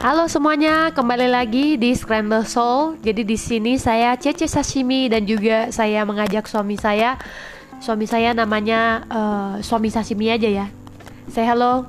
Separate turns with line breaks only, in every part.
Halo semuanya, kembali lagi di Scramble Soul. Jadi di sini saya Cece Sashimi dan juga saya mengajak suami saya. Suami saya namanya uh, suami sashimi aja ya. Say hello,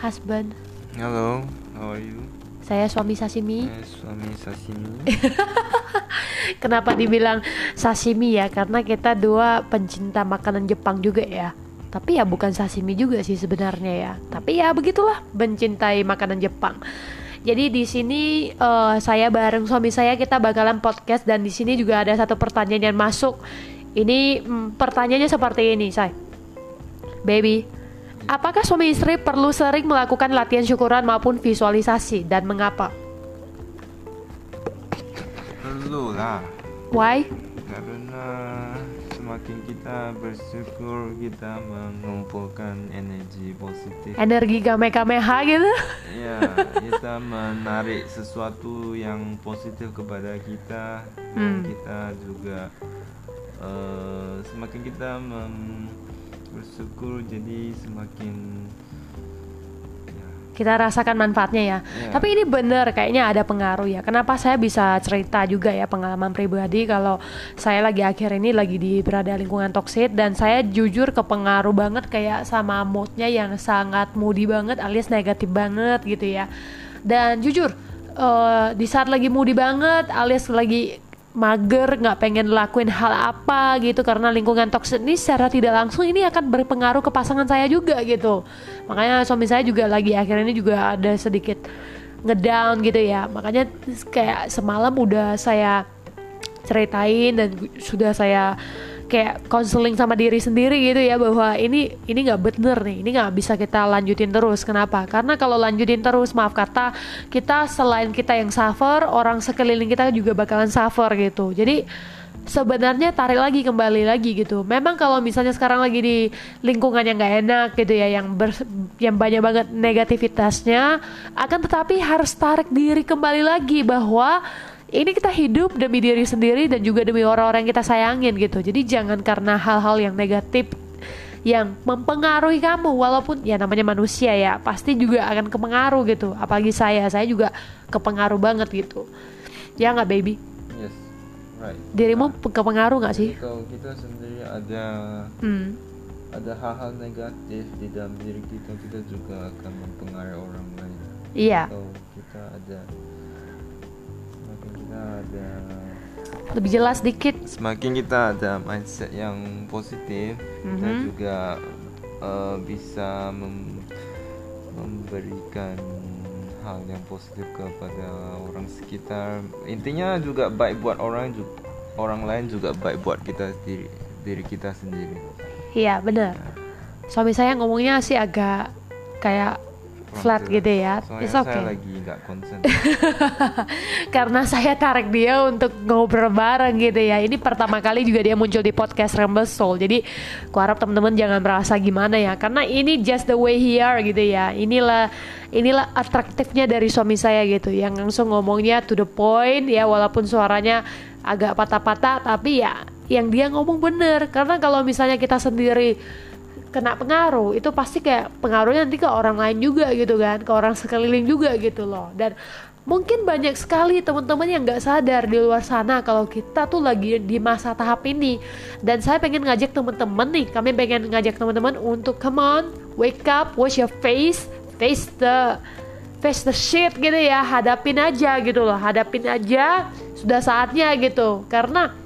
husband.
Halo, how are you?
Saya suami sashimi.
Eh, suami sashimi.
Kenapa dibilang sashimi ya? Karena kita dua pencinta makanan Jepang juga ya. Tapi ya bukan sashimi juga sih sebenarnya ya. Tapi ya begitulah mencintai makanan Jepang. Jadi di sini uh, saya bareng suami saya kita bakalan podcast dan di sini juga ada satu pertanyaan yang masuk. Ini mm, pertanyaannya seperti ini, say. Baby, apakah suami istri perlu sering melakukan latihan syukuran maupun visualisasi dan mengapa?
Perlu lah,
Why?
karena semakin kita bersyukur kita mengumpulkan energi positif.
Energi kamehameha gitu?
Ya, kita menarik sesuatu yang positif kepada kita dan
Hmm.
kita juga eh, semakin kita bersyukur jadi semakin
kita rasakan manfaatnya ya.
Iya.
Tapi ini bener kayaknya ada pengaruh ya. Kenapa saya bisa cerita juga ya pengalaman pribadi kalau saya lagi akhir ini lagi di berada lingkungan toksik dan saya jujur kepengaruh banget kayak sama moodnya yang sangat moody banget alias negatif banget gitu ya. Dan jujur eh, di saat lagi moody banget alias lagi mager nggak pengen lakuin hal apa gitu karena lingkungan toksik ini secara tidak langsung ini akan berpengaruh ke pasangan saya juga gitu. Makanya suami saya juga lagi akhir ini juga ada sedikit ngedown gitu ya. Makanya kayak semalam udah saya ceritain dan sudah saya kayak konseling sama diri sendiri gitu ya bahwa ini ini nggak bener nih ini nggak bisa kita lanjutin terus. Kenapa? Karena kalau lanjutin terus maaf kata kita selain kita yang suffer orang sekeliling kita juga bakalan suffer gitu. Jadi sebenarnya tarik lagi kembali lagi gitu. Memang kalau misalnya sekarang lagi di lingkungan yang nggak enak gitu ya yang ber- yang banyak banget negativitasnya akan tetapi harus tarik diri kembali lagi bahwa ini kita hidup demi diri sendiri dan juga demi orang-orang yang kita sayangin gitu. Jadi jangan karena hal-hal yang negatif yang mempengaruhi kamu walaupun ya namanya manusia ya pasti juga akan kepengaruh gitu. Apalagi saya, saya juga kepengaruh banget gitu. Ya nggak baby?
yes, right.
Dirimu pe- kepengaruh nggak sih?
Kalau kita sendiri ada
Hmm.
ada hal-hal negatif di dalam diri kita, kita juga akan mempengaruhi orang lain.
Iya,
Kalau kita ada kita ada
lebih jelas dikit.
semakin kita ada mindset yang positif, kita
Mhm.
juga eh, bisa mem- memberikan hal yang positif kepada orang sekitar. Intinya juga baik buat orang juga orang lain juga baik buat kita diri diri kita sendiri.
Iya bener. Suami saya ngomongnya sih agak kayak flat gitu ya.
Soalnya
It's
saya
okay.
lagi nggak konsen.
karena saya tarik dia untuk ngobrol bareng gitu ya. Ini pertama kali juga dia muncul di podcast Rumble Soul. Jadi, ku harap teman-teman jangan merasa gimana ya, karena ini just the way he are gitu ya. Inilah inilah atraktifnya dari suami saya gitu, yang langsung ngomongnya to the point ya, walaupun suaranya agak patah-patah, tapi ya yang dia ngomong bener. Karena kalau misalnya kita sendiri kena pengaruh itu pasti kayak pengaruhnya nanti ke orang lain juga gitu kan ke orang sekeliling juga gitu loh. Dan mungkin banyak sekali teman-teman yang nggak sadar di luar sana kalau kita tuh lagi di masa tahap ini. Dan saya pengen ngajak teman-teman nih kami pengen ngajak teman-teman untuk come on wake up wash your face face the face the shit gitu ya hadapin aja gitu loh hadapin aja sudah saatnya gitu. Karena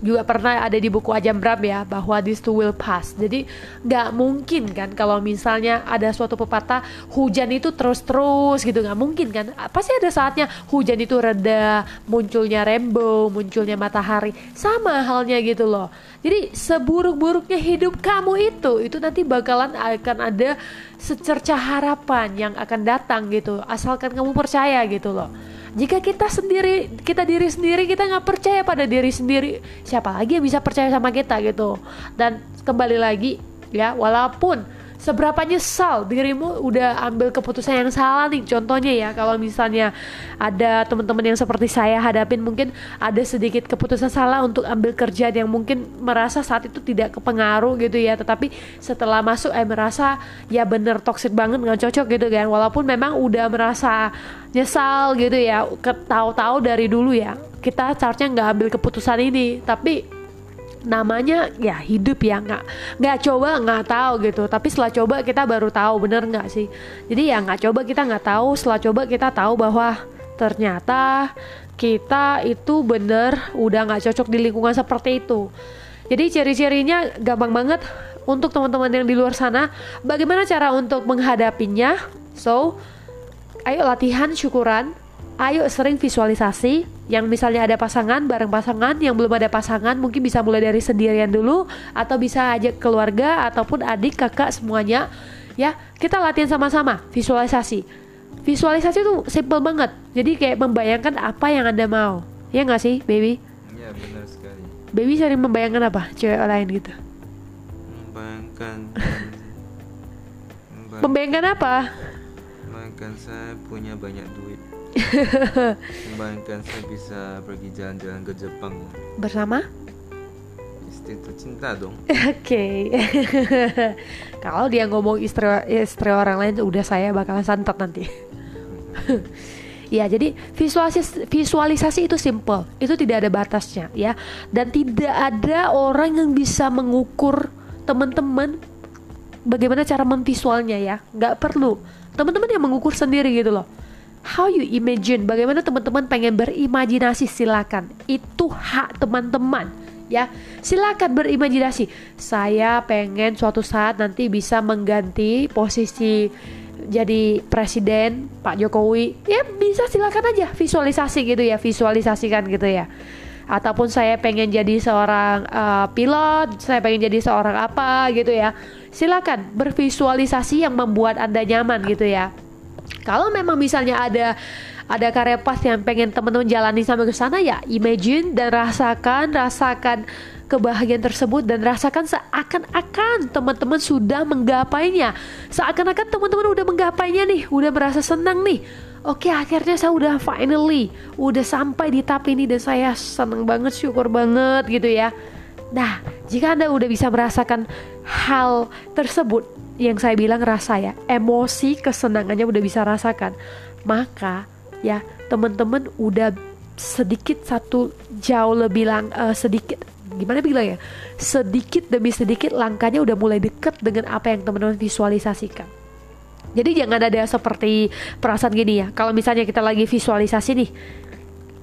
juga pernah ada di buku Ajam Bram ya bahwa this too will pass. Jadi nggak mungkin kan kalau misalnya ada suatu pepatah hujan itu terus-terus gitu nggak mungkin kan. Pasti ada saatnya hujan itu reda, munculnya rainbow, munculnya matahari. Sama halnya gitu loh. Jadi seburuk-buruknya hidup kamu itu itu nanti bakalan akan ada secerca harapan yang akan datang gitu. Asalkan kamu percaya gitu loh jika kita sendiri kita diri sendiri kita nggak percaya pada diri sendiri siapa lagi yang bisa percaya sama kita gitu? Dan kembali lagi ya walaupun seberapa nyesal dirimu udah ambil keputusan yang salah nih? Contohnya ya kalau misalnya ada teman-teman yang seperti saya hadapin mungkin ada sedikit keputusan salah untuk ambil kerjaan yang mungkin merasa saat itu tidak kepengaruh gitu ya. Tetapi setelah masuk eh merasa ya bener toxic banget nggak cocok gitu kan. Walaupun memang udah merasa nyesal gitu ya tahu-tahu dari dulu ya kita seharusnya nggak ambil keputusan ini. Tapi namanya ya hidup ya. Nggak nggak coba nggak tahu gitu. Tapi setelah coba kita baru tahu bener nggak sih? Jadi ya nggak coba kita nggak tahu. Setelah coba kita tahu bahwa ternyata kita itu bener udah nggak cocok di lingkungan seperti itu. Jadi ciri-cirinya gampang banget. Untuk teman-teman yang di luar sana bagaimana cara untuk menghadapinya? So ayo latihan syukuran ayo sering visualisasi yang misalnya ada pasangan bareng pasangan yang belum ada pasangan mungkin bisa mulai dari sendirian dulu atau bisa ajak keluarga ataupun adik kakak semuanya. Ya kita latihan sama-sama visualisasi. Visualisasi itu simple banget. Jadi kayak membayangkan apa yang anda mau. Ya nggak sih baby?
Ya benar sekali.
Baby sering membayangkan apa? Cewek lain gitu.
Membayangkan.
Membayangkan apa?
Membayangkan saya punya banyak duit Membayangkan saya bisa pergi jalan-jalan ke Jepang.
Bersama?
Istri tercinta dong.
Oke. Okay. Kalau dia ngomong istri, istri orang lain Udah saya bakalan santet nanti. Ya jadi visualisasi, visualisasi itu simple. Itu tidak ada batasnya ya. Dan tidak ada orang yang bisa mengukur teman-teman Bagaimana cara memvisualnya ya. Gak perlu. Teman-teman yang mengukur sendiri gitu loh how you imagine? Bagaimana teman-teman pengen berimajinasi? Silakan. Itu hak teman-teman ya. Silakan berimajinasi. Saya pengen suatu saat nanti bisa mengganti posisi jadi presiden Pak Jokowi. Ya bisa. Silakan aja. Visualisasi gitu ya. Visualisasikan gitu ya. Ataupun saya pengen jadi seorang uh, pilot saya pengen jadi seorang apa gitu ya. Silakan. Bervisualisasi yang membuat anda nyaman gitu ya kalau memang misalnya ada ada karya pas yang pengen teman-teman jalani sampai ke sana ya imagine dan rasakan rasakan kebahagiaan tersebut dan rasakan seakan-akan teman-teman sudah menggapainya. Seakan-akan teman-teman udah menggapainya nih udah merasa senang nih. Oke akhirnya saya udah finally udah sampai di tahap ini dan saya senang banget syukur banget gitu ya Nah jika anda udah bisa merasakan hal tersebut yang saya bilang rasa ya emosi kesenangannya udah bisa rasakan maka ya teman-teman udah sedikit satu jauh lebih lang uh, sedikit gimana bilang ya sedikit demi sedikit langkahnya udah mulai deket dengan apa yang teman-teman visualisasikan. Jadi jangan ada seperti perasaan gini ya kalau misalnya kita lagi visualisasi nih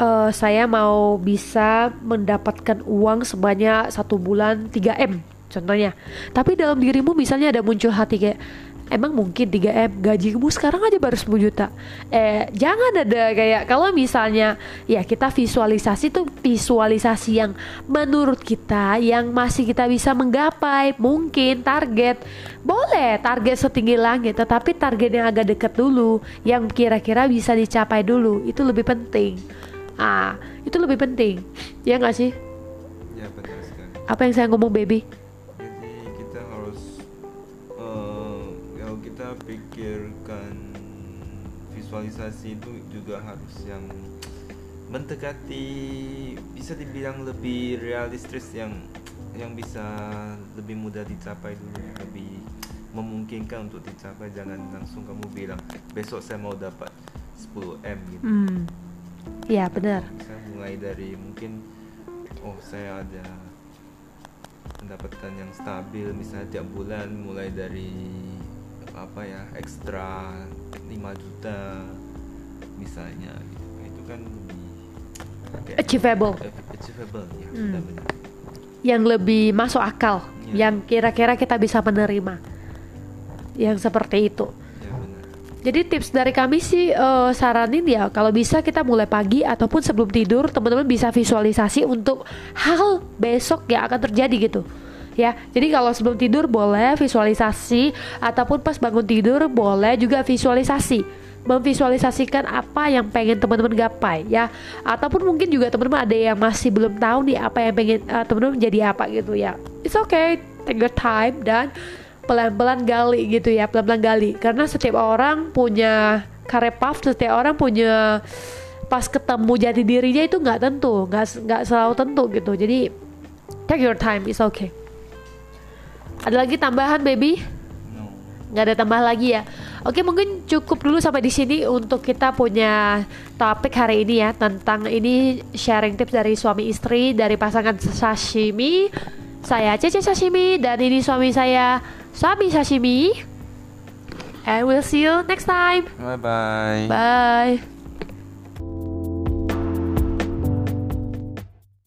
uh, saya mau bisa mendapatkan uang sebanyak satu bulan 3M contohnya. Tapi dalam dirimu misalnya ada muncul hati kayak emang mungkin 3M gajimu sekarang aja baru 10 juta? Eh jangan ada kayak kalau misalnya ya kita visualisasi tuh visualisasi yang menurut kita yang masih kita bisa menggapai mungkin target. Boleh target setinggi langit tetapi target yang agak dekat dulu yang kira-kira bisa dicapai dulu itu lebih penting ah itu lebih penting. Ya nggak sih?
Ya benar sekali.
Apa yang saya ngomong baby?
Visualisasi itu juga harus yang mendekati bisa dibilang lebih realistis yang yang bisa lebih mudah dicapai dulu lebih memungkinkan untuk dicapai. Jangan langsung kamu bilang besok saya mau dapat 10 m gitu.
Hmm. Ya benar.
Saya mulai dari mungkin oh saya ada pendapatan yang stabil misalnya tiap bulan mulai dari apa ya ekstra 5 juta misalnya gitu. Itu kan
lebih achievable.
achievable ya
hmm. benar yang lebih masuk akal ya. yang kira-kira kita bisa menerima. Yang seperti itu Jadi tips dari kami sih uh, saranin ya kalau bisa kita mulai pagi ataupun sebelum tidur teman-teman bisa visualisasi untuk hal besok yang akan terjadi gitu. Ya. Jadi kalau sebelum tidur boleh visualisasi ataupun pas bangun tidur boleh juga visualisasi. Memvisualisasikan apa yang pengen teman-teman gapai ya. Ataupun mungkin juga teman-teman ada yang masih belum tahu nih apa yang pengen uh, teman-teman jadi apa gitu ya. It's okay take your time dan pelan-pelan gali gitu ya pelan-pelan gali. Karena setiap orang punya karet puff setiap orang punya pas ketemu jati dirinya itu nggak tentu nggak nggak selalu tentu gitu. Jadi take your time it's okay. Ada lagi tambahan baby? Nggak ada tambah lagi ya? Oke mungkin cukup dulu sampai di sini untuk kita punya topik hari ini ya tentang ini sharing tips dari suami istri dari pasangan sashimi. Saya Cece Sashimi dan ini suami saya Suami Sashimi. And we'll see you next time.
Bye bye.
bye